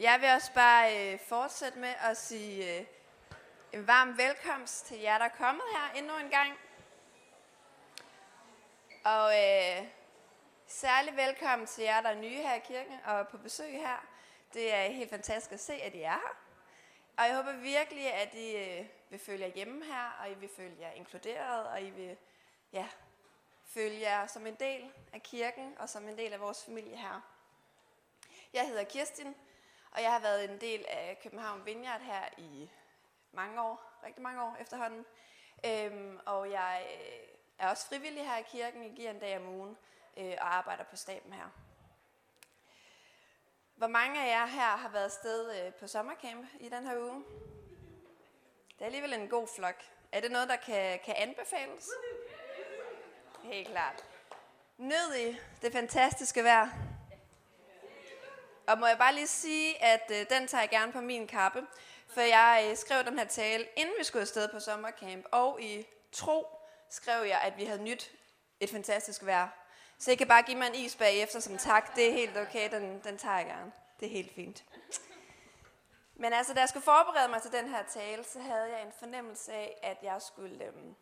Jeg vil også bare øh, fortsætte med at sige øh, en varm velkomst til jer, der er kommet her endnu en gang. Og øh, særlig velkommen til jer, der er nye her i kirken og på besøg her. Det er helt fantastisk at se, at I er her. Og jeg håber virkelig, at I øh, vil følge jer hjemme her, og I vil føle jer inkluderet, og I vil ja, føle jer som en del af kirken og som en del af vores familie her. Jeg hedder Kirstin, og jeg har været en del af København Vineyard her i mange år, rigtig mange år efterhånden. Øhm, og jeg øh, er også frivillig her i kirken. Jeg giver en dag om ugen øh, og arbejder på staben her. Hvor mange af jer her har været afsted øh, på sommercamp i den her uge? Det er alligevel en god flok. Er det noget, der kan, kan anbefales? Helt klart. Nød I det fantastiske vejr? Og må jeg bare lige sige, at øh, den tager jeg gerne på min kappe, for jeg øh, skrev den her tale, inden vi skulle afsted på sommercamp, og i tro skrev jeg, at vi havde nyt et fantastisk vejr. Så I kan bare give mig en is bagefter som tak. Det er helt okay, den, den tager jeg gerne. Det er helt fint. Men altså, da jeg skulle forberede mig til den her tale, så havde jeg en fornemmelse af, at jeg skulle øhm,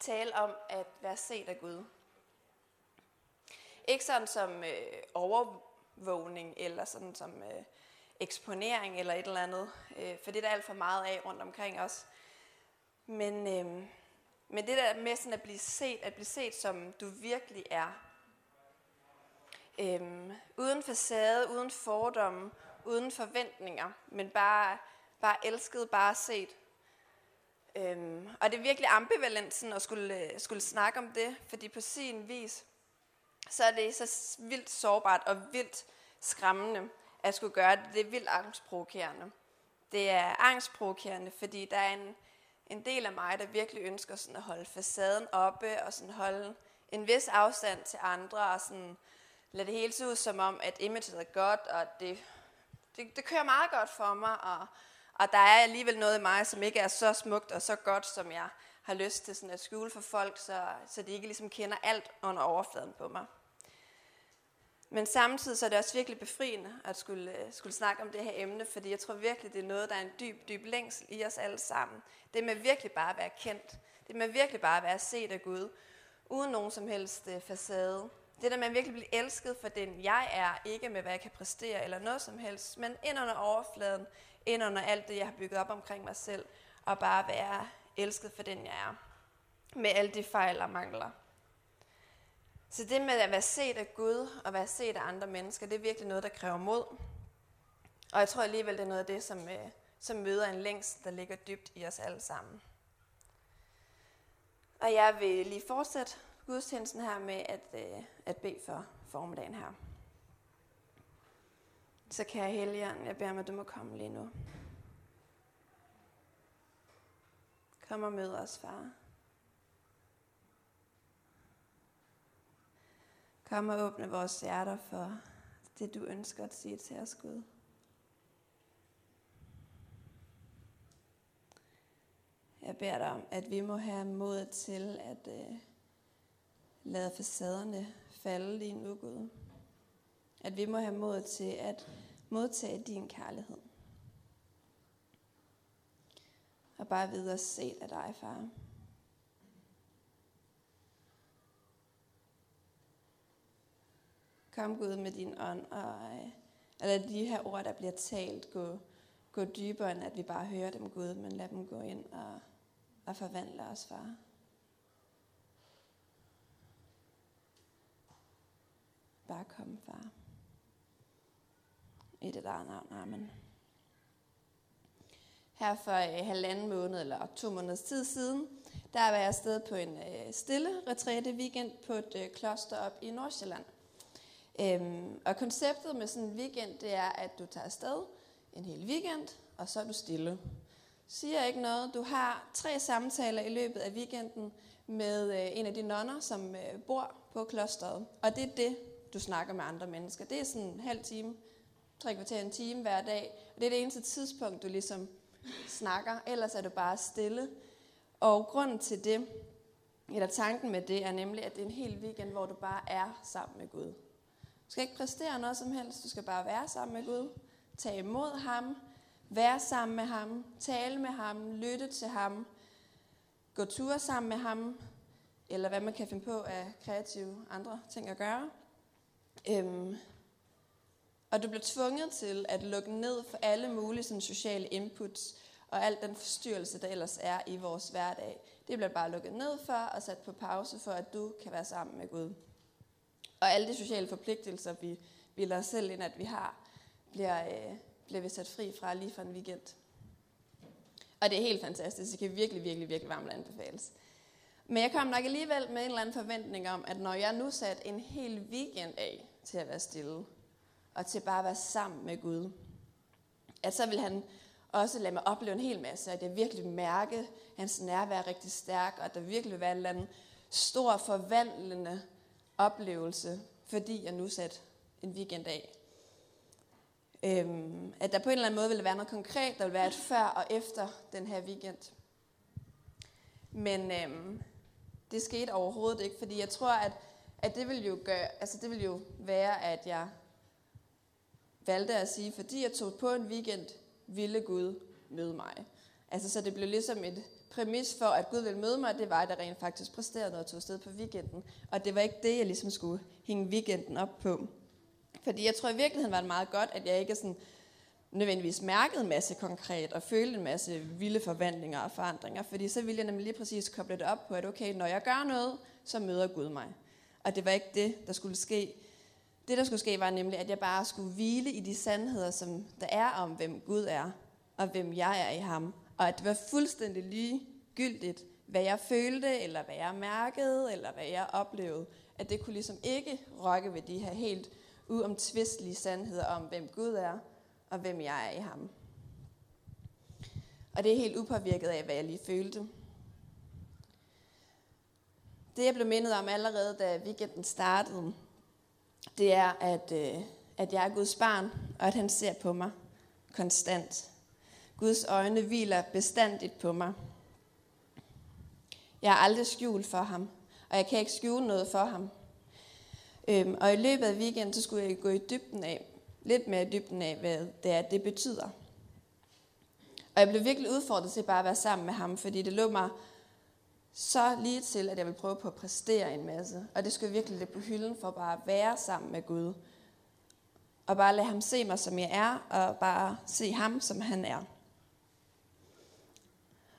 tale om at være set af Gud. Ikke sådan som øh, overvågning, eller sådan som øh, eksponering, eller et eller andet. Øh, for det er der alt for meget af rundt omkring os. Men, øh, men det der med sådan at blive set, at blive set som du virkelig er. Øh, uden facade, uden fordomme, uden forventninger, men bare, bare elsket, bare set. Øhm, og det er virkelig ambivalent sådan at skulle, øh, skulle snakke om det, fordi på sin vis, så er det så vildt sårbart og vildt skræmmende at skulle gøre det. Det er vildt angstprovokerende. Det er angstprovokerende, fordi der er en, en del af mig, der virkelig ønsker sådan at holde facaden oppe og sådan holde en vis afstand til andre og sådan lade det hele se ud som om, at imaget er godt, og det, det, det kører meget godt for mig, og, og der er alligevel noget i mig, som ikke er så smukt og så godt, som jeg har lyst til sådan at skjule for folk, så, så de ikke ligesom kender alt under overfladen på mig. Men samtidig så er det også virkelig befriende at skulle, øh, skulle snakke om det her emne, fordi jeg tror virkelig, det er noget, der er en dyb, dyb længsel i os alle sammen. Det med virkelig bare at være kendt. Det med virkelig bare at være set af Gud, uden nogen som helst øh, facade. Det der med at virkelig blive elsket for den jeg er, ikke med hvad jeg kan præstere eller noget som helst, men ind under overfladen, ind under alt det, jeg har bygget op omkring mig selv, og bare være elsket for den jeg er. Med alle de fejl og mangler. Så det med at være set af Gud og være set af andre mennesker, det er virkelig noget, der kræver mod. Og jeg tror alligevel, det er noget af det, som, øh, som møder en længst, der ligger dybt i os alle sammen. Og jeg vil lige fortsætte gudstjenesten her med at, øh, at bede for formiddagen her. Så kære Helligånd, jeg beder mig, at du må komme lige nu. Kom og mød os, far. Kom og åbne vores hjerter for det, du ønsker at sige til os, Gud. Jeg beder dig om, at vi må have mod til at øh, lade facaderne falde lige nu, Gud. At vi må have mod til at modtage din kærlighed. Og bare videre set af dig, far. Kom Gud med din ånd, og øh, de her ord, der bliver talt, gå, gå dybere, end at vi bare hører dem, Gud, men lad dem gå ind og, og forvandle os, far. Bare kom, far. I det der navn, amen. Her for øh, halvanden måned eller to måneders tid siden, der var jeg afsted på en øh, stille retræte weekend på et øh, kloster op i Nordsjælland. Øhm, og konceptet med sådan en weekend, det er, at du tager afsted en hel weekend, og så er du stille. Siger ikke noget. Du har tre samtaler i løbet af weekenden med øh, en af de nonner, som øh, bor på klosteret. Og det er det, du snakker med andre mennesker. Det er sådan en halv time, tre kvarter en time hver dag. Og det er det eneste tidspunkt, du ligesom snakker. Ellers er du bare stille. Og grunden til det, eller tanken med det, er nemlig, at det er en hel weekend, hvor du bare er sammen med Gud. Du skal ikke præstere noget som helst, du skal bare være sammen med Gud. tage imod ham, være sammen med ham, tale med ham, lytte til ham, gå ture sammen med ham, eller hvad man kan finde på af kreative andre ting at gøre. Øhm, og du bliver tvunget til at lukke ned for alle mulige sådan, sociale inputs, og al den forstyrrelse, der ellers er i vores hverdag. Det bliver bare lukket ned for og sat på pause for, at du kan være sammen med Gud. Og alle de sociale forpligtelser, vi bilder os selv ind, at vi har, bliver, øh, bliver vi sat fri fra lige for en weekend. Og det er helt fantastisk. Det kan virkelig, virkelig, virkelig varmt anbefales. Men jeg kom nok alligevel med en eller anden forventning om, at når jeg nu satte en hel weekend af til at være stille, og til bare at være sammen med Gud, at så vil han også lade mig opleve en hel masse, at jeg virkelig mærke hans nærvær rigtig stærk, og at der virkelig vil være en eller anden stor forvandlende oplevelse, fordi jeg nu satte en weekend af. Øhm, at der på en eller anden måde ville være noget konkret, der ville være et før og efter den her weekend. Men øhm, det skete overhovedet ikke, fordi jeg tror, at, at det ville jo gøre, altså det ville jo være, at jeg valgte at sige, fordi jeg tog på en weekend, ville Gud møde mig. Altså så det blev ligesom et præmis for, at Gud ville møde mig, det var, at jeg rent faktisk præsterede noget og tog afsted på weekenden. Og det var ikke det, jeg ligesom skulle hænge weekenden op på. Fordi jeg tror i virkeligheden var det meget godt, at jeg ikke sådan nødvendigvis mærkede en masse konkret og følte en masse vilde forvandlinger og forandringer. Fordi så ville jeg nemlig lige præcis koble det op på, at okay, når jeg gør noget, så møder Gud mig. Og det var ikke det, der skulle ske. Det, der skulle ske, var nemlig, at jeg bare skulle hvile i de sandheder, som der er om, hvem Gud er, og hvem jeg er i ham. Og at det var fuldstændig ligegyldigt, hvad jeg følte, eller hvad jeg mærkede, eller hvad jeg oplevede. At det kunne ligesom ikke rokke ved de her helt uomtvistelige sandheder om, hvem Gud er, og hvem jeg er i ham. Og det er helt upåvirket af, hvad jeg lige følte. Det, jeg blev mindet om allerede, da weekenden startede, det er, at, øh, at jeg er Guds barn, og at han ser på mig konstant. Guds øjne hviler bestandigt på mig. Jeg har aldrig skjult for ham, og jeg kan ikke skjule noget for ham. Øhm, og i løbet af weekenden, så skulle jeg gå i dybden af, lidt mere i dybden af, hvad det er, det betyder. Og jeg blev virkelig udfordret til bare at være sammen med ham, fordi det lå mig så lige til, at jeg ville prøve på at præstere en masse. Og det skulle jeg virkelig lidt på hylden for bare at være sammen med Gud. Og bare lade ham se mig, som jeg er, og bare se ham, som han er.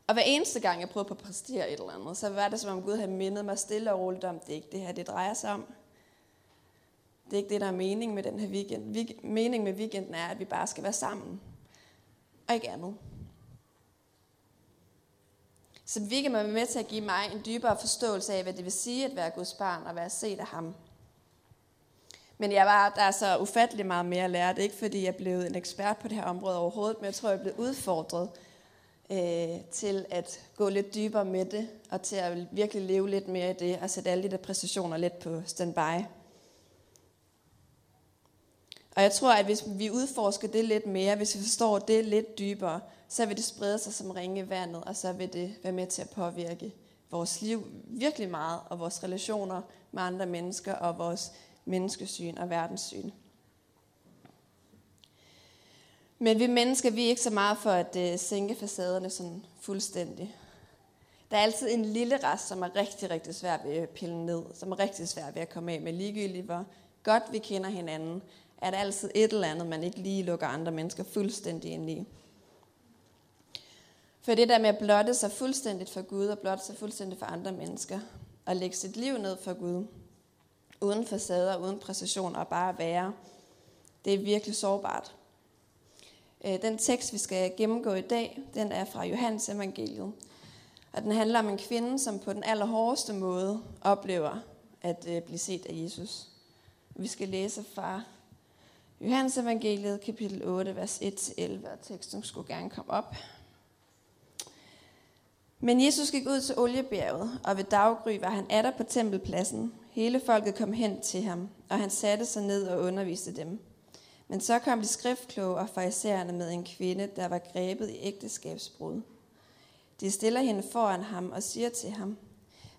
Og hver eneste gang, jeg prøvede på at præstere et eller andet, så var det som om Gud havde mindet mig stille og roligt om, det er ikke det her, det drejer sig om. Det er ikke det, der er mening med den her weekend. Meningen med weekenden er, at vi bare skal være sammen. Og ikke andet. Så weekenden var med til at give mig en dybere forståelse af, hvad det vil sige at være Guds barn og være set af ham. Men jeg var, der er så ufattelig meget mere at lære. Det er ikke, fordi jeg blev en ekspert på det her område overhovedet, men jeg tror, jeg blev udfordret øh, til at gå lidt dybere med det, og til at virkelig leve lidt mere i det, og sætte alle de der præstationer lidt på standby. Og jeg tror, at hvis vi udforsker det lidt mere, hvis vi forstår det lidt dybere, så vil det sprede sig som ringe i vandet, og så vil det være med til at påvirke vores liv virkelig meget, og vores relationer med andre mennesker, og vores menneskesyn og verdenssyn. Men vi mennesker, vi er ikke så meget for at øh, sænke facaderne sådan fuldstændig. Der er altid en lille rest, som er rigtig, rigtig svær ved at pille ned, som er rigtig svær ved at komme af med ligegyldigt, hvor godt vi kender hinanden, er der altid et eller andet, man ikke lige lukker andre mennesker fuldstændig ind i. For det der med at blotte sig fuldstændigt for Gud, og blotte sig fuldstændigt for andre mennesker, og lægge sit liv ned for Gud, uden facader, uden præcision, og bare være, det er virkelig sårbart. Øh, den tekst, vi skal gennemgå i dag, den er fra Johannes evangeliet. Og den handler om en kvinde, som på den allerhårdeste måde oplever at øh, blive set af Jesus. Vi skal læse fra Johannes evangeliet, kapitel 8, vers 1-11, og teksten skulle gerne komme op. Men Jesus gik ud til oliebjerget, og ved daggry var han atter på tempelpladsen. Hele folket kom hen til ham, og han satte sig ned og underviste dem. Men så kom de skriftkloge og farisæerne med en kvinde, der var grebet i ægteskabsbrud. De stiller hende foran ham og siger til ham,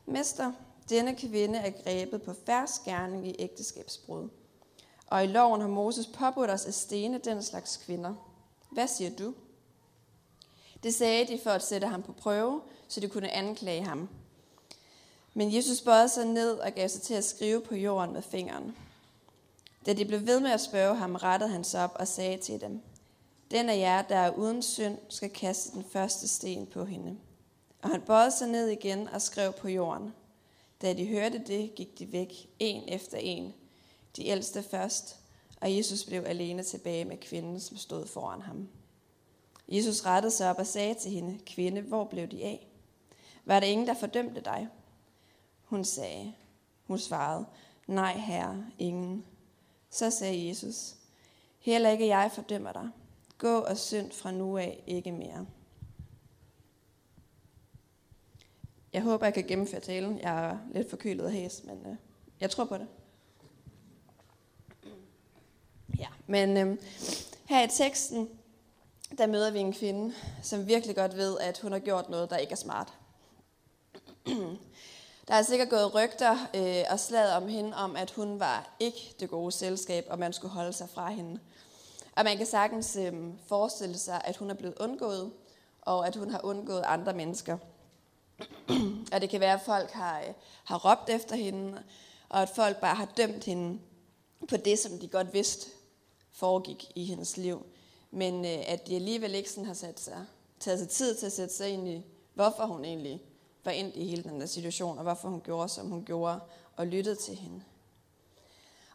Mester, denne kvinde er grebet på færds gerning i ægteskabsbrud. Og i loven har Moses påbudt os at stene den slags kvinder. Hvad siger du? Det sagde de for at sætte ham på prøve, så de kunne anklage ham. Men Jesus bøjede sig ned og gav sig til at skrive på jorden med fingeren. Da de blev ved med at spørge ham, rettede han sig op og sagde til dem, Den af jer, der er uden synd, skal kaste den første sten på hende. Og han bøjede sig ned igen og skrev på jorden. Da de hørte det, gik de væk, en efter en. De ældste først, og Jesus blev alene tilbage med kvinden, som stod foran ham. Jesus rettede sig op og sagde til hende, Kvinde, hvor blev de af? Var der ingen, der fordømte dig? Hun sagde, hun svarede, Nej, herre, ingen. Så sagde Jesus, Heller ikke jeg fordømmer dig. Gå og synd fra nu af ikke mere. Jeg håber, jeg kan gennemføre talen. Jeg er lidt forkølet og hæs, men øh, jeg tror på det. Ja, men øh, her i teksten, der møder vi en kvinde, som virkelig godt ved, at hun har gjort noget, der ikke er smart. Der er sikkert gået rygter øh, og slag om hende, om at hun var ikke det gode selskab, og man skulle holde sig fra hende. Og man kan sagtens øh, forestille sig, at hun er blevet undgået, og at hun har undgået andre mennesker. og det kan være, at folk har, øh, har råbt efter hende, og at folk bare har dømt hende på det, som de godt vidste foregik i hendes liv. Men øh, at de alligevel ikke sådan har sat sig, taget sig tid til at sætte sig ind i, hvorfor hun egentlig var endt i hele den der situation, og hvorfor hun gjorde, som hun gjorde, og lyttede til hende.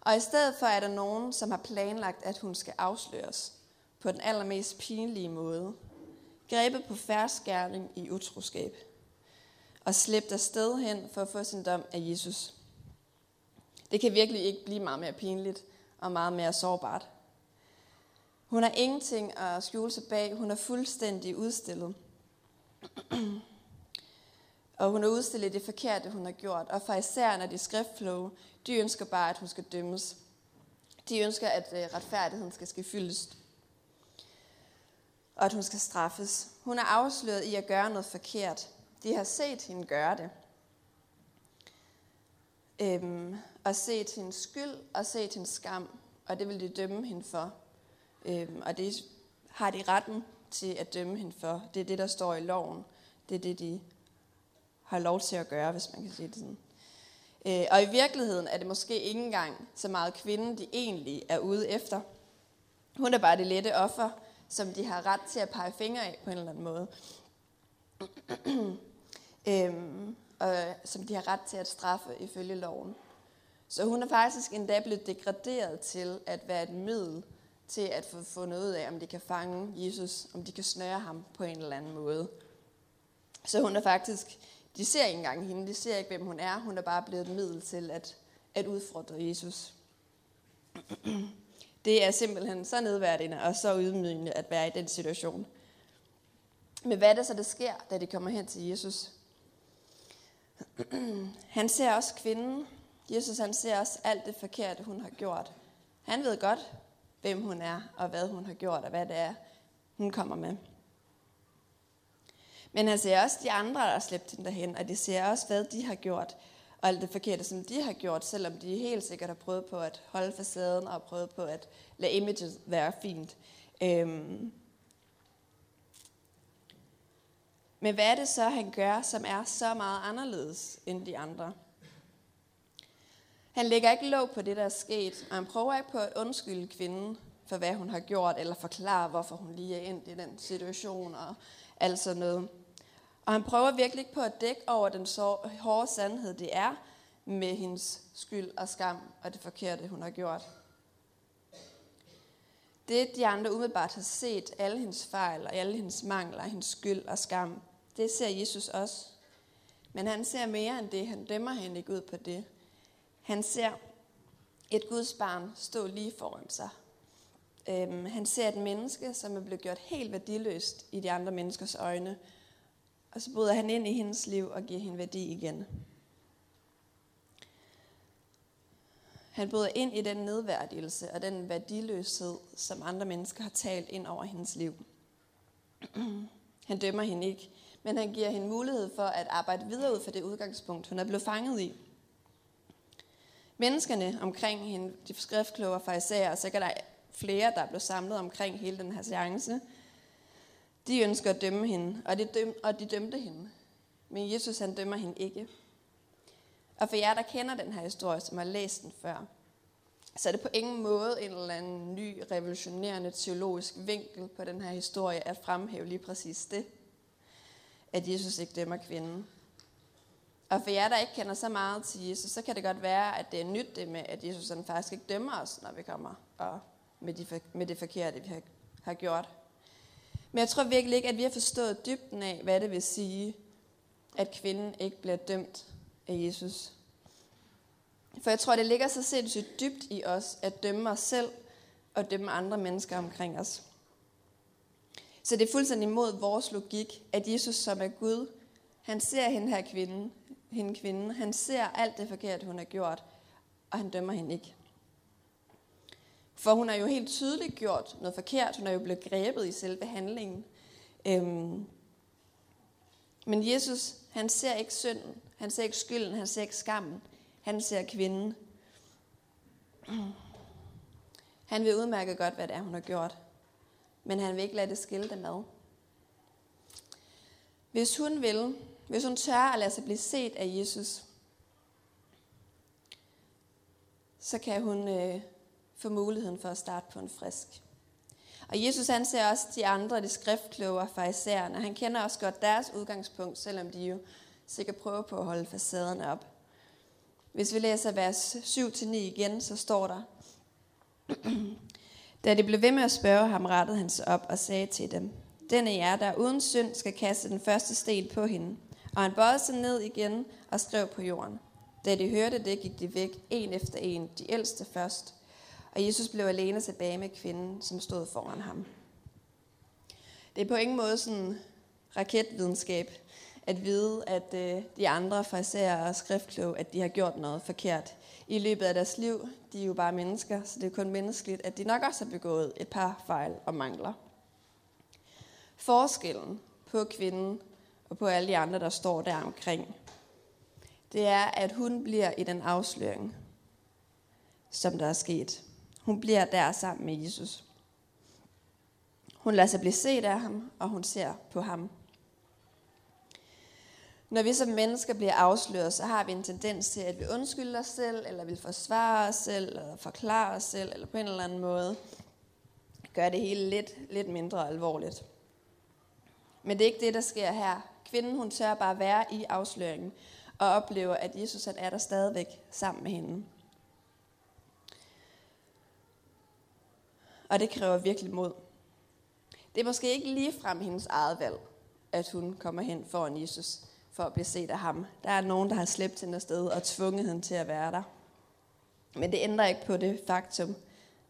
Og i stedet for er der nogen, som har planlagt, at hun skal afsløres på den allermest pinlige måde. Grebet på færdsgærning i utroskab. Og slæbt afsted hen for at få sin dom af Jesus. Det kan virkelig ikke blive meget mere pinligt og meget mere sårbart. Hun har ingenting at skjule sig bag. Hun er fuldstændig udstillet. Og hun har udstillet det forkerte, hun har gjort. Og fra især når de skriftflow, de ønsker bare, at hun skal dømmes. De ønsker, at øh, retfærdigheden skal ske fyldest. Og at hun skal straffes. Hun er afsløret i at gøre noget forkert. De har set hende gøre det. Øhm, og set hendes skyld og set hendes skam. Og det vil de dømme hende for. Øhm, og det har de retten til at dømme hende for. Det er det, der står i loven. Det er det, de har lov til at gøre, hvis man kan sige det sådan. Øh, og i virkeligheden er det måske ikke engang så meget kvinden, de egentlig er ude efter. Hun er bare det lette offer, som de har ret til at pege fingre af på en eller anden måde. øhm, og øh, som de har ret til at straffe ifølge loven. Så hun er faktisk endda blevet degraderet til at være et middel til at få fundet ud af, om de kan fange Jesus, om de kan snøre ham på en eller anden måde. Så hun er faktisk de ser ikke engang hende, de ser ikke, hvem hun er. Hun er bare blevet et middel til at, at udfordre Jesus. Det er simpelthen så nedværdigende og så ydmygende at være i den situation. Men hvad er det så, der sker, da de kommer hen til Jesus? Han ser også kvinden. Jesus han ser også alt det forkerte, hun har gjort. Han ved godt, hvem hun er, og hvad hun har gjort, og hvad det er, hun kommer med. Men altså, han ser også de andre, der har slæbt hende derhen, og de ser også, hvad de har gjort, og alt det forkerte, som de har gjort, selvom de helt sikkert har prøvet på at holde facaden, og prøvet på at lade imaget være fint. Øhm. Men hvad er det så, han gør, som er så meget anderledes end de andre? Han lægger ikke lov på det, der er sket, og han prøver ikke på at undskylde kvinden for, hvad hun har gjort, eller forklare, hvorfor hun lige er endt i den situation, og alt sådan noget. Og han prøver virkelig ikke på at dække over den så hårde sandhed, det er med hendes skyld og skam og det forkerte, hun har gjort. Det, de andre umiddelbart har set, alle hendes fejl og alle hendes mangler, hendes skyld og skam, det ser Jesus også. Men han ser mere end det. Han dømmer hende ikke ud på det. Han ser et Guds barn stå lige foran sig. Øhm, han ser et menneske, som er blevet gjort helt værdiløst i de andre menneskers øjne, og så bryder han ind i hendes liv og giver hende værdi igen. Han bryder ind i den nedværdigelse og den værdiløshed, som andre mennesker har talt ind over hendes liv. Han dømmer hende ikke, men han giver hende mulighed for at arbejde videre ud fra det udgangspunkt, hun er blevet fanget i. Menneskerne omkring hende, de skriftkloge og farisæer, og sikkert der flere, der blev samlet omkring hele den her seance, de ønsker at dømme hende, og de, døm, og de dømte hende. Men Jesus han dømmer hende ikke. Og for jer, der kender den her historie, som har læst den før, så er det på ingen måde en eller anden ny, revolutionerende teologisk vinkel på den her historie at fremhæve lige præcis det, at Jesus ikke dømmer kvinden. Og for jer, der ikke kender så meget til Jesus, så kan det godt være, at det er nyt det med, at Jesus han faktisk ikke dømmer os, når vi kommer og med, de, med det forkerte, vi har, har gjort. Men jeg tror virkelig ikke, at vi har forstået dybden af, hvad det vil sige, at kvinden ikke bliver dømt af Jesus. For jeg tror, det ligger så sindssygt dybt i os at dømme os selv og dømme andre mennesker omkring os. Så det er fuldstændig imod vores logik, at Jesus, som er Gud, han ser hende her kvinde, hende kvinde, han ser alt det forkert, hun har gjort, og han dømmer hende ikke. For hun har jo helt tydeligt gjort noget forkert. Hun er jo blevet grebet i selve handlingen. Øhm. Men Jesus, han ser ikke synden. Han ser ikke skylden. Han ser ikke skammen. Han ser kvinden. Han vil udmærke godt, hvad det er, hun har gjort. Men han vil ikke lade det skille dem ad. Hvis hun vil, hvis hun tør at lade sig blive set af Jesus, så kan hun øh, for muligheden for at starte på en frisk. Og Jesus han ser også de andre, de skriftkloge og farisæerne. Han kender også godt deres udgangspunkt, selvom de jo sikkert prøver på at holde facaden op. Hvis vi læser vers 7-9 igen, så står der, Da de blev ved med at spørge ham, rettede han sig op og sagde til dem, Den af jer, der uden synd skal kaste den første sten på hende. Og han bøjede sig ned igen og skrev på jorden. Da de hørte det, gik de væk, en efter en, de ældste først. Og Jesus blev alene tilbage med kvinden, som stod foran ham. Det er på ingen måde sådan raketvidenskab at vide, at øh, de andre fraserer og skriftkloge, at de har gjort noget forkert i løbet af deres liv. De er jo bare mennesker, så det er kun menneskeligt, at de nok også har begået et par fejl og mangler. Forskellen på kvinden og på alle de andre, der står der omkring, det er, at hun bliver i den afsløring, som der er sket. Hun bliver der sammen med Jesus. Hun lader sig blive set af ham, og hun ser på ham. Når vi som mennesker bliver afsløret, så har vi en tendens til, at vi undskylder os selv, eller vil forsvare os selv, eller forklare os selv, eller på en eller anden måde gør det hele lidt, lidt mindre alvorligt. Men det er ikke det, der sker her. Kvinden, hun tør bare være i afsløringen, og oplever, at Jesus han er der stadigvæk sammen med hende. Og det kræver virkelig mod. Det er måske ikke lige frem hendes eget valg, at hun kommer hen foran Jesus for at blive set af ham. Der er nogen, der har slæbt hende afsted og tvunget hende til at være der. Men det ændrer ikke på det faktum,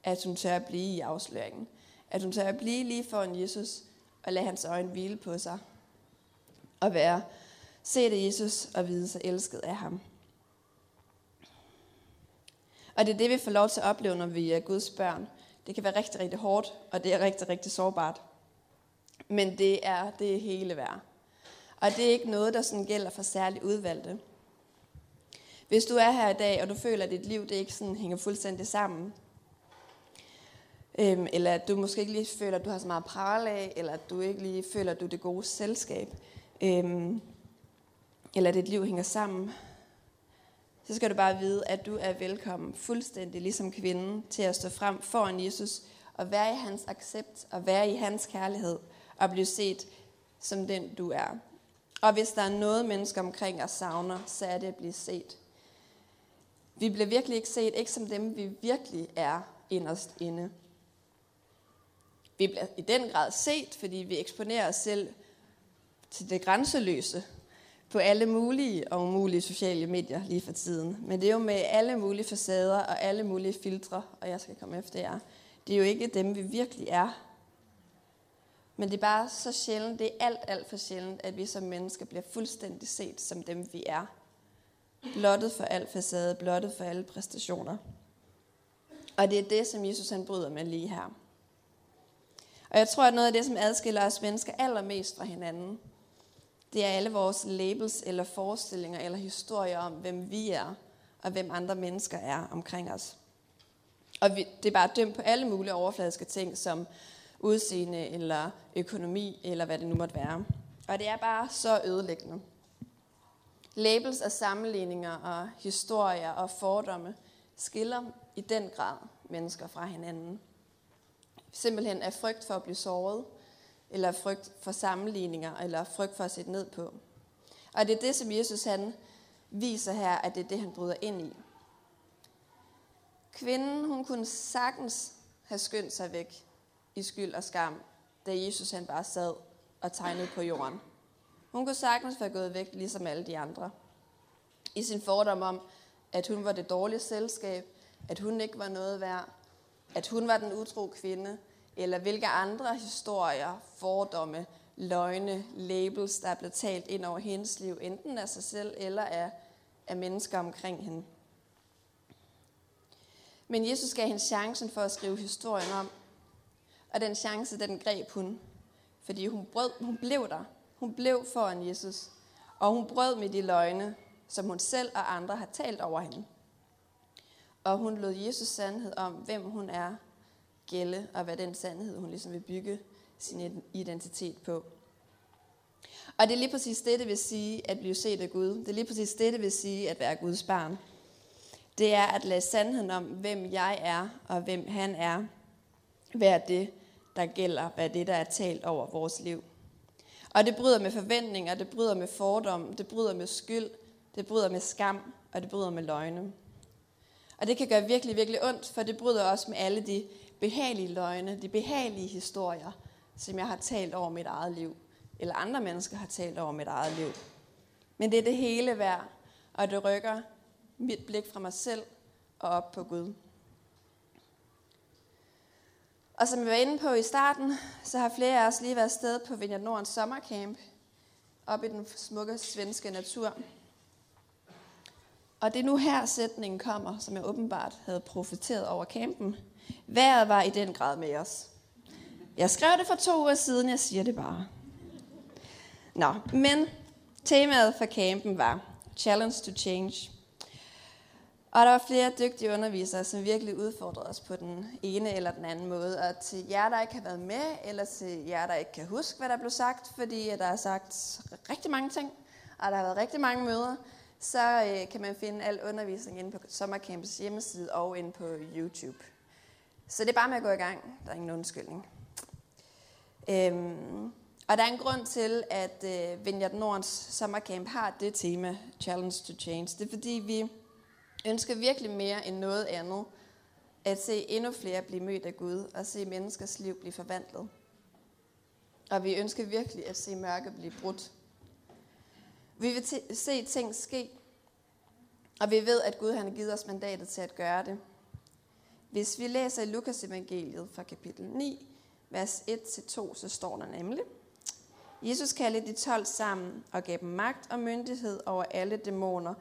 at hun tør at blive i afsløringen. At hun tør at blive lige foran Jesus og lade hans øjne hvile på sig. Og være set af Jesus og vide sig elsket af ham. Og det er det, vi får lov til at opleve, når vi er Guds børn. Det kan være rigtig, rigtig hårdt, og det er rigtig, rigtig sårbart. Men det er det hele værd. Og det er ikke noget, der sådan gælder for særligt udvalgte. Hvis du er her i dag, og du føler, at dit liv det ikke sådan hænger fuldstændig sammen, øhm, eller at du måske ikke lige føler, at du har så meget pral af, eller at du ikke lige føler, at du er det gode selskab, øhm, eller at dit liv hænger sammen, så skal du bare vide, at du er velkommen fuldstændig ligesom kvinden til at stå frem foran Jesus og være i hans accept og være i hans kærlighed og blive set som den du er. Og hvis der er noget, mennesker omkring os savner, så er det at blive set. Vi bliver virkelig ikke set, ikke som dem, vi virkelig er inderst inde. Vi bliver i den grad set, fordi vi eksponerer os selv til det grænseløse på alle mulige og umulige sociale medier lige for tiden. Men det er jo med alle mulige facader og alle mulige filtre, og jeg skal komme efter jer. Det er jo ikke dem, vi virkelig er. Men det er bare så sjældent, det er alt, alt for sjældent, at vi som mennesker bliver fuldstændig set som dem, vi er. Blottet for al facade, blottet for alle præstationer. Og det er det, som Jesus han bryder med lige her. Og jeg tror, at noget af det, som adskiller os mennesker allermest fra hinanden, det er alle vores labels eller forestillinger eller historier om, hvem vi er, og hvem andre mennesker er omkring os. Og vi, det er bare dømt på alle mulige overfladiske ting, som udseende eller økonomi, eller hvad det nu måtte være. Og det er bare så ødelæggende. Labels og sammenligninger og historier og fordomme skiller i den grad mennesker fra hinanden. Simpelthen af frygt for at blive såret, eller frygt for sammenligninger, eller frygt for at sætte ned på. Og det er det, som Jesus han viser her, at det er det, han bryder ind i. Kvinden, hun kunne sagtens have skyndt sig væk i skyld og skam, da Jesus han bare sad og tegnede på jorden. Hun kunne sagtens være gået væk, ligesom alle de andre. I sin fordom om, at hun var det dårlige selskab, at hun ikke var noget værd, at hun var den utro kvinde, eller hvilke andre historier, fordomme, løgne, labels, der er blevet talt ind over hendes liv, enten af sig selv eller af, af mennesker omkring hende. Men Jesus gav hende chancen for at skrive historien om, og den chance, den greb hun, fordi hun, brød, hun blev der. Hun blev foran Jesus, og hun brød med de løgne, som hun selv og andre har talt over hende. Og hun lod Jesus sandhed om, hvem hun er, gælde, og hvad den sandhed, hun ligesom vil bygge sin identitet på. Og det er lige præcis det, det vil sige at blive set af Gud. Det er lige præcis det, det vil sige at være Guds barn. Det er at lade sandheden om, hvem jeg er og hvem han er, være det, der gælder, hvad det, der er talt over vores liv. Og det bryder med forventninger, det bryder med fordom, det bryder med skyld, det bryder med skam, og det bryder med løgne. Og det kan gøre virkelig, virkelig ondt, for det bryder også med alle de behagelige løgne, de behagelige historier, som jeg har talt over mit eget liv, eller andre mennesker har talt over mit eget liv. Men det er det hele værd, og det rykker mit blik fra mig selv og op på Gud. Og som vi var inde på i starten, så har flere af os lige været afsted på Vineyard Nordens sommercamp, op i den smukke svenske natur. Og det er nu her sætningen kommer, som jeg åbenbart havde profiteret over campen. Vejret var i den grad med os. Jeg skrev det for to uger siden, jeg siger det bare. Nå, men temaet for campen var Challenge to Change. Og der var flere dygtige undervisere, som virkelig udfordrede os på den ene eller den anden måde. Og til jer, der ikke har været med, eller til jer, der ikke kan huske, hvad der blev sagt, fordi der er sagt rigtig mange ting, og der har været rigtig mange møder, så øh, kan man finde al undervisning inde på Sommercampus hjemmeside og inde på YouTube. Så det er bare med at gå i gang. Der er ingen undskyldning. Øhm, og der er en grund til, at øh, Vineyard Nordens sommercamp har det tema, Challenge to Change. Det er fordi, vi ønsker virkelig mere end noget andet at se endnu flere blive mødt af Gud og se menneskers liv blive forvandlet. Og vi ønsker virkelig at se mørke blive brudt. Vi vil se ting ske, og vi ved, at Gud han har givet os mandatet til at gøre det. Hvis vi læser i Lukas evangeliet fra kapitel 9, vers 1-2, så står der nemlig, Jesus kaldte de 12 sammen og gav dem magt og myndighed over alle dæmoner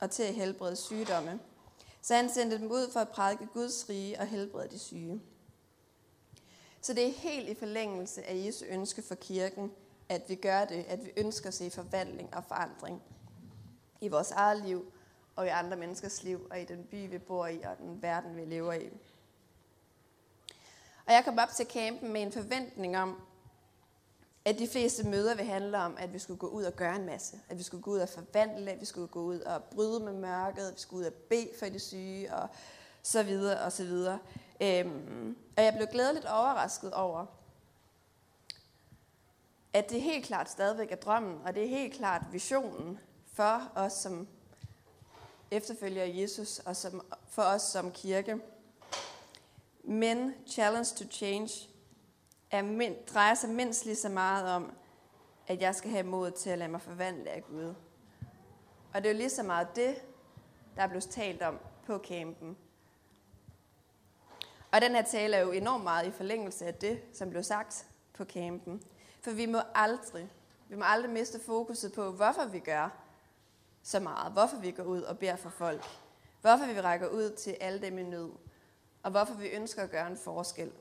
og til at helbrede sygdomme. Så han sendte dem ud for at prædike Guds rige og helbrede de syge. Så det er helt i forlængelse af Jesu ønske for kirken, at vi gør det, at vi ønsker at se forvandling og forandring i vores eget liv og i andre menneskers liv og i den by, vi bor i og den verden, vi lever i. Og jeg kom op til campen med en forventning om, at de fleste møder vil handle om, at vi skulle gå ud og gøre en masse. At vi skulle gå ud og forvandle, at vi skulle gå ud og bryde med mørket, at vi skulle ud og bede for de syge, og så videre og så videre. Øhm, og jeg blev glædeligt overrasket over, at det helt klart stadigvæk er drømmen, og det er helt klart visionen for os som efterfølger Jesus, og som, for os som kirke. Men Challenge to Change er mind, drejer sig mindst lige så meget om, at jeg skal have mod til at lade mig forvandle af Gud. Og det er jo lige så meget det, der er blevet talt om på campen. Og den her tale er jo enormt meget i forlængelse af det, som blev sagt på campen. For vi må aldrig, vi må aldrig miste fokuset på, hvorfor vi gør så meget. Hvorfor vi går ud og beder for folk. Hvorfor vi rækker ud til alle dem i nød. Og hvorfor vi ønsker at gøre en forskel.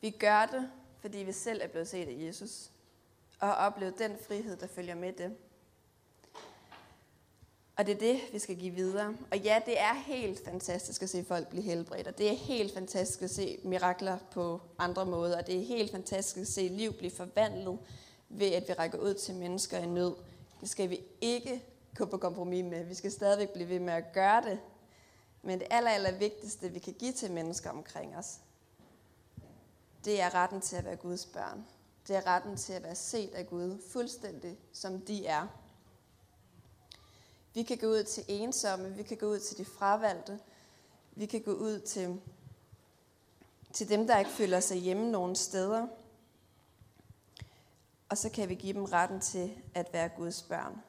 Vi gør det, fordi vi selv er blevet set af Jesus. Og har oplevet den frihed, der følger med det. Og det er det, vi skal give videre. Og ja, det er helt fantastisk at se folk blive helbredt, og det er helt fantastisk at se mirakler på andre måder, og det er helt fantastisk at se liv blive forvandlet ved, at vi rækker ud til mennesker i nød. Det skal vi ikke gå på kompromis med. Vi skal stadigvæk blive ved med at gøre det. Men det aller, aller vigtigste, vi kan give til mennesker omkring os, det er retten til at være Guds børn. Det er retten til at være set af Gud, fuldstændig som de er. Vi kan gå ud til ensomme, vi kan gå ud til de fravalgte, vi kan gå ud til, til dem, der ikke føler sig hjemme nogen steder. Og så kan vi give dem retten til at være Guds børn.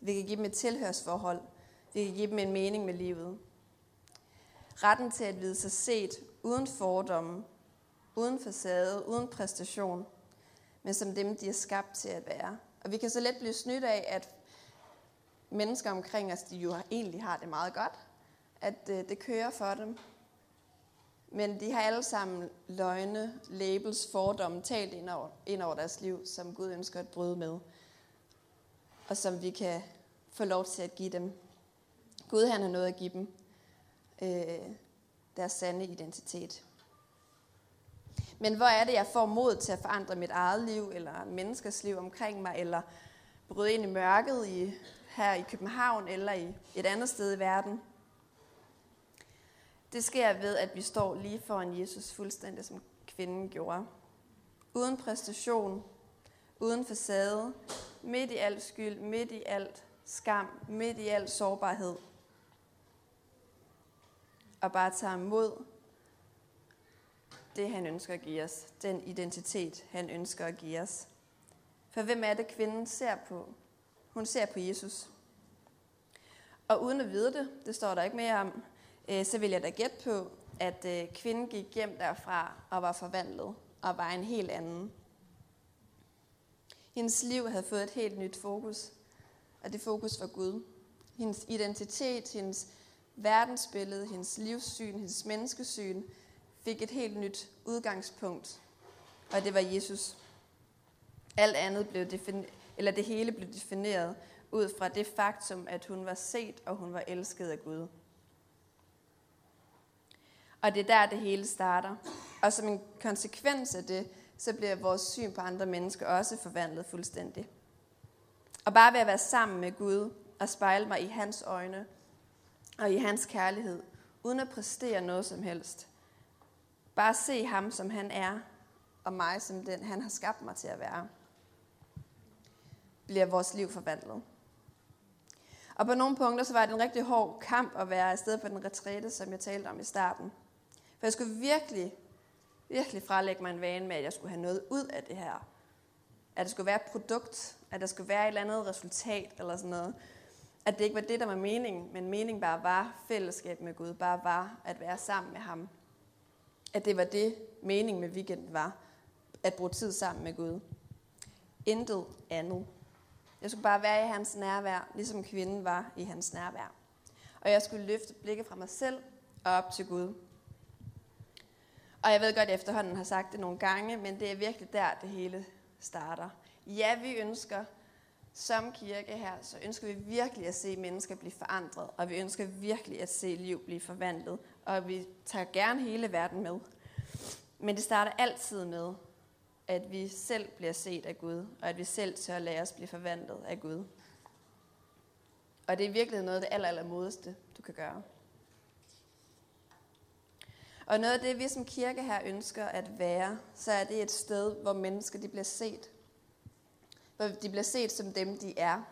Vi kan give dem et tilhørsforhold. Vi kan give dem en mening med livet. Retten til at vide sig set uden fordomme, uden facade, uden præstation, men som dem, de er skabt til at være. Og vi kan så let blive snydt af, at mennesker omkring os, de jo egentlig har det meget godt, at øh, det kører for dem. Men de har alle sammen løgne, labels, fordomme talt ind over, ind over deres liv, som Gud ønsker at bryde med. Og som vi kan få lov til at give dem. Gud han har noget at give dem. Øh, deres sande identitet. Men hvor er det, jeg får mod til at forandre mit eget liv, eller menneskers liv omkring mig, eller bryde ind i mørket i, her i København, eller i et andet sted i verden? Det sker ved, at vi står lige foran Jesus fuldstændig, som kvinden gjorde. Uden præstation, uden facade, midt i alt skyld, midt i alt skam, midt i alt sårbarhed. Og bare tager mod det, han ønsker at give os. Den identitet, han ønsker at give os. For hvem er det, kvinden ser på? Hun ser på Jesus. Og uden at vide det, det står der ikke mere om, øh, så vil jeg da gætte på, at øh, kvinden gik hjem derfra og var forvandlet og var en helt anden. Hendes liv havde fået et helt nyt fokus, og det fokus var Gud. Hendes identitet, hendes verdensbillede, hendes livssyn, hendes menneskesyn fik et helt nyt udgangspunkt, og det var Jesus. Alt andet blev defineret, eller det hele blev defineret ud fra det faktum, at hun var set og hun var elsket af Gud. Og det er der, det hele starter. Og som en konsekvens af det, så bliver vores syn på andre mennesker også forvandlet fuldstændig. Og bare ved at være sammen med Gud og spejle mig i hans øjne og i hans kærlighed, uden at præstere noget som helst, Bare se ham, som han er, og mig som den, han har skabt mig til at være, bliver vores liv forvandlet. Og på nogle punkter, så var det en rigtig hård kamp at være afsted på den retræte, som jeg talte om i starten. For jeg skulle virkelig, virkelig frelægge mig en vane med, at jeg skulle have noget ud af det her. At det skulle være et produkt, at der skulle være et eller andet resultat eller sådan noget. At det ikke var det, der var meningen, men meningen bare var fællesskab med Gud, bare var at være sammen med ham at det var det, meningen med weekenden var. At bruge tid sammen med Gud. Intet andet. Jeg skulle bare være i hans nærvær, ligesom kvinden var i hans nærvær. Og jeg skulle løfte blikket fra mig selv og op til Gud. Og jeg ved godt, at jeg efterhånden har sagt det nogle gange, men det er virkelig der, det hele starter. Ja, vi ønsker som kirke her, så ønsker vi virkelig at se mennesker blive forandret, og vi ønsker virkelig at se liv blive forvandlet, og vi tager gerne hele verden med. Men det starter altid med, at vi selv bliver set af Gud, og at vi selv tør lade os blive forvandlet af Gud. Og det er virkelig noget af det aller, aller modeste, du kan gøre. Og noget af det, vi som kirke her ønsker at være, så er det et sted, hvor mennesker de bliver set. Hvor de bliver set som dem, de er.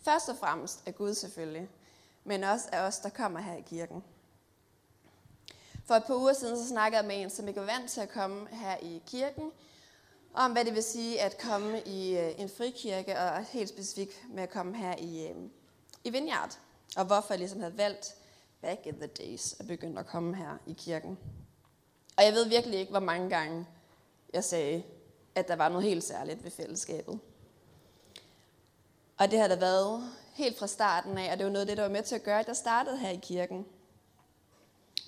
Først og fremmest af Gud selvfølgelig, men også af os, der kommer her i kirken. For et par uger siden så snakkede jeg med en, som ikke var vant til at komme her i kirken, om hvad det vil sige at komme i øh, en frikirke, og helt specifikt med at komme her i, øh, i Vineyard. Og hvorfor jeg ligesom havde valgt back in the days at begynde at komme her i kirken. Og jeg ved virkelig ikke, hvor mange gange jeg sagde, at der var noget helt særligt ved fællesskabet. Og det har der været helt fra starten af, og det var noget af det, der var med til at gøre, at jeg startede her i kirken.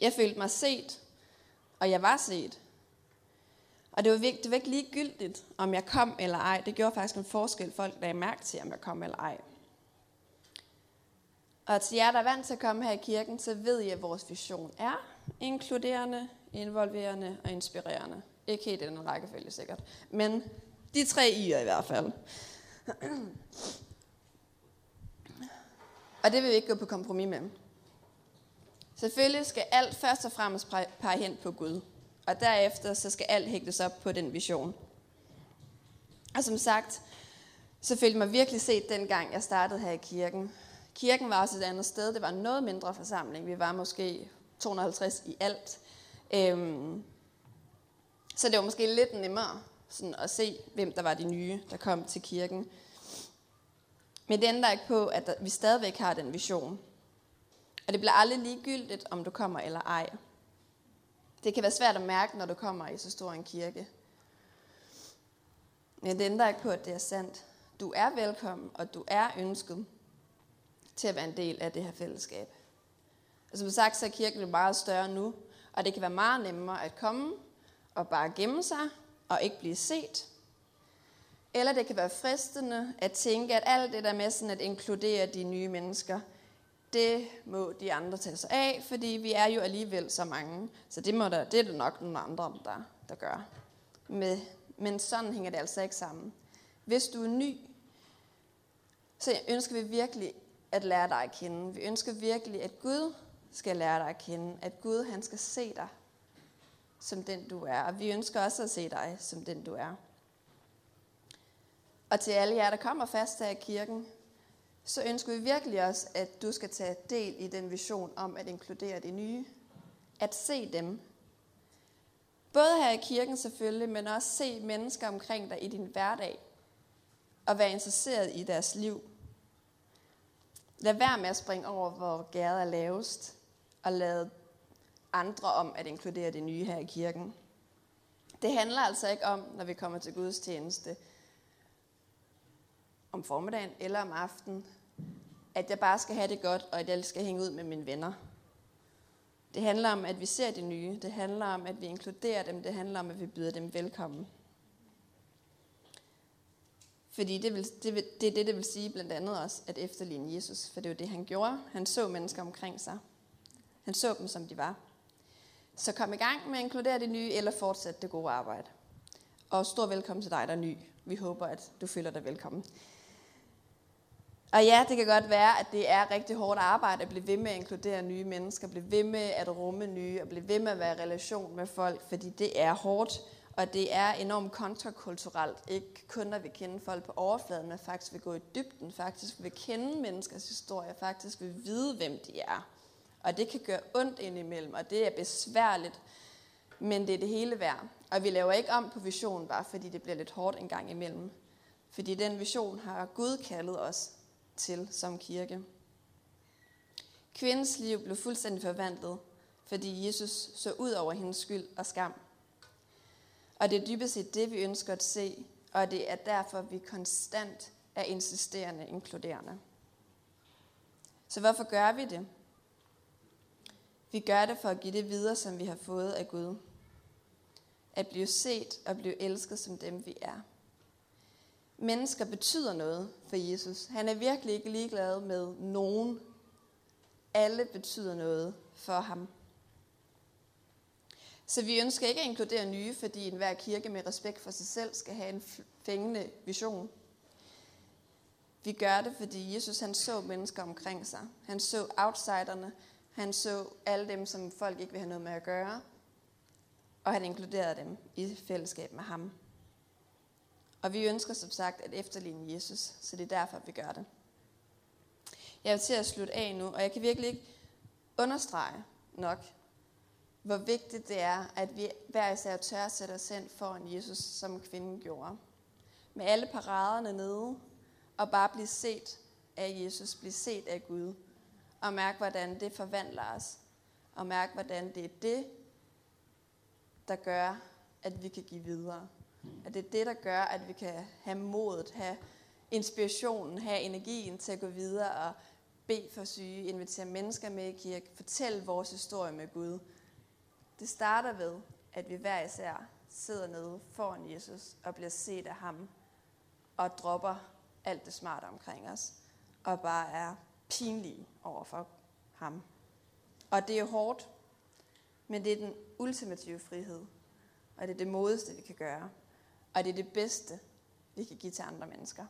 Jeg følte mig set, og jeg var set. Og det var, det var ikke ligegyldigt, om jeg kom eller ej. Det gjorde faktisk en forskel, folk lagde mærke til, om jeg kom eller ej. Og til jer, der er vant til at komme her i kirken, så ved I, at vores vision er inkluderende, involverende og inspirerende. Ikke helt i den rækkefølge sikkert, men de tre i'er i hvert fald. Og det vil vi ikke gå på kompromis med. Selvfølgelig skal alt først og fremmest pege hen på Gud. Og derefter så skal alt hægtes op på den vision. Og som sagt, så følte mig virkelig set dengang jeg startede her i kirken. Kirken var også et andet sted. Det var en noget mindre forsamling. Vi var måske 250 i alt. Øhm, så det var måske lidt nemmere sådan at se, hvem der var de nye, der kom til kirken. Men det ændrer ikke på, at vi stadigvæk har den vision. Og det bliver aldrig ligegyldigt, om du kommer eller ej. Det kan være svært at mærke, når du kommer i så stor en kirke. Men det ændrer ikke på, at det er sandt. Du er velkommen, og du er ønsket til at være en del af det her fællesskab. Og som sagt, så er kirken jo meget større nu, og det kan være meget nemmere at komme og bare gemme sig og ikke blive set. Eller det kan være fristende at tænke, at alt det der med sådan at inkludere de nye mennesker, det må de andre tage sig af, fordi vi er jo alligevel så mange. Så det, må der, det er det nok nogle andre, der, der gør. Med, men sådan hænger det altså ikke sammen. Hvis du er ny, så ønsker vi virkelig at lære dig at kende. Vi ønsker virkelig, at Gud skal lære dig at kende. At Gud han skal se dig som den du er. Og vi ønsker også at se dig som den du er. Og til alle jer, der kommer fast her i kirken, så ønsker vi virkelig også, at du skal tage del i den vision om at inkludere de nye. At se dem. Både her i kirken selvfølgelig, men også se mennesker omkring dig i din hverdag. Og være interesseret i deres liv. Lad være med at springe over, hvor gæret er lavest. Og lad andre om at inkludere det nye her i kirken. Det handler altså ikke om, når vi kommer til Guds tjeneste, om formiddagen eller om aftenen, at jeg bare skal have det godt, og at jeg skal hænge ud med mine venner. Det handler om, at vi ser det nye. Det handler om, at vi inkluderer dem. Det handler om, at vi byder dem velkommen. Fordi det, vil, det, vil, det er det, det vil sige blandt andet også, at efterligne Jesus. For det var det, han gjorde. Han så mennesker omkring sig. Han så dem, som de var. Så kom i gang med at inkludere det nye, eller fortsæt det gode arbejde. Og stor velkommen til dig, der er ny. Vi håber, at du føler dig velkommen. Og ja, det kan godt være, at det er rigtig hårdt arbejde at blive ved med at inkludere nye mennesker, blive ved med at rumme nye, og blive ved med at være i relation med folk, fordi det er hårdt, og det er enormt kontrakulturelt. Ikke kun at vi kender folk på overfladen, men faktisk vil gå i dybden, faktisk vil kende menneskers historie, faktisk vil vide, hvem de er. Og det kan gøre ondt indimellem, og det er besværligt, men det er det hele værd. Og vi laver ikke om på visionen, bare fordi det bliver lidt hårdt en gang imellem. Fordi den vision har Gud kaldet os til som kirke. Kvindens liv blev fuldstændig forvandlet, fordi Jesus så ud over hendes skyld og skam. Og det er dybest set det, vi ønsker at se, og det er derfor, vi konstant er insisterende inkluderende. Så hvorfor gør vi det? Vi gør det for at give det videre, som vi har fået af Gud. At blive set og blive elsket som dem, vi er. Mennesker betyder noget for Jesus. Han er virkelig ikke ligeglad med nogen. Alle betyder noget for ham. Så vi ønsker ikke at inkludere nye, fordi enhver kirke med respekt for sig selv skal have en fængende vision. Vi gør det, fordi Jesus han så mennesker omkring sig. Han så outsiderne. Han så alle dem, som folk ikke vil have noget med at gøre. Og han inkluderede dem i fællesskab med ham. Og vi ønsker som sagt at efterligne Jesus, så det er derfor, vi gør det. Jeg vil til at slutte af nu, og jeg kan virkelig ikke understrege nok, hvor vigtigt det er, at vi hver især tør at sætte os hen foran Jesus, som kvinden gjorde. Med alle paraderne nede, og bare blive set af Jesus, blive set af Gud, og mærke, hvordan det forvandler os, og mærke, hvordan det er det, der gør, at vi kan give videre. At det er det, der gør, at vi kan have modet, have inspirationen, have energien til at gå videre og bede for syge, invitere mennesker med i kirke, fortælle vores historie med Gud. Det starter ved, at vi hver især sidder nede foran Jesus og bliver set af ham og dropper alt det smarte omkring os og bare er pinlige over for ham. Og det er hårdt, men det er den ultimative frihed. Og det er det modeste, vi kan gøre. Og det er det bedste, vi kan give til andre mennesker.